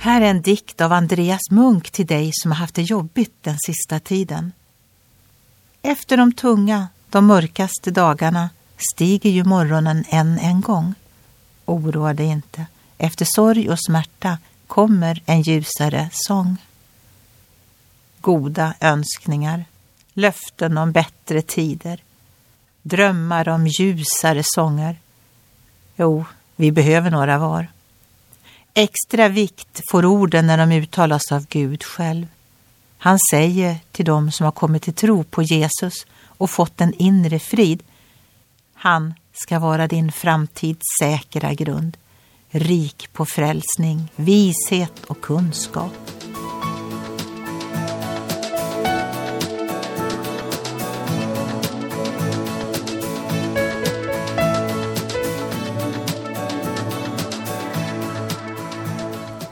här är en dikt av Andreas Munk till dig som har haft det jobbigt den sista tiden. Efter de tunga, de mörkaste dagarna stiger ju morgonen än en gång. Oroa dig inte. Efter sorg och smärta kommer en ljusare sång. Goda önskningar, löften om bättre tider, drömmar om ljusare sånger. Jo, vi behöver några var. Extra vikt får orden när de uttalas av Gud själv. Han säger till dem som har kommit till tro på Jesus och fått en inre frid. Han ska vara din framtids säkra grund, rik på frälsning, vishet och kunskap.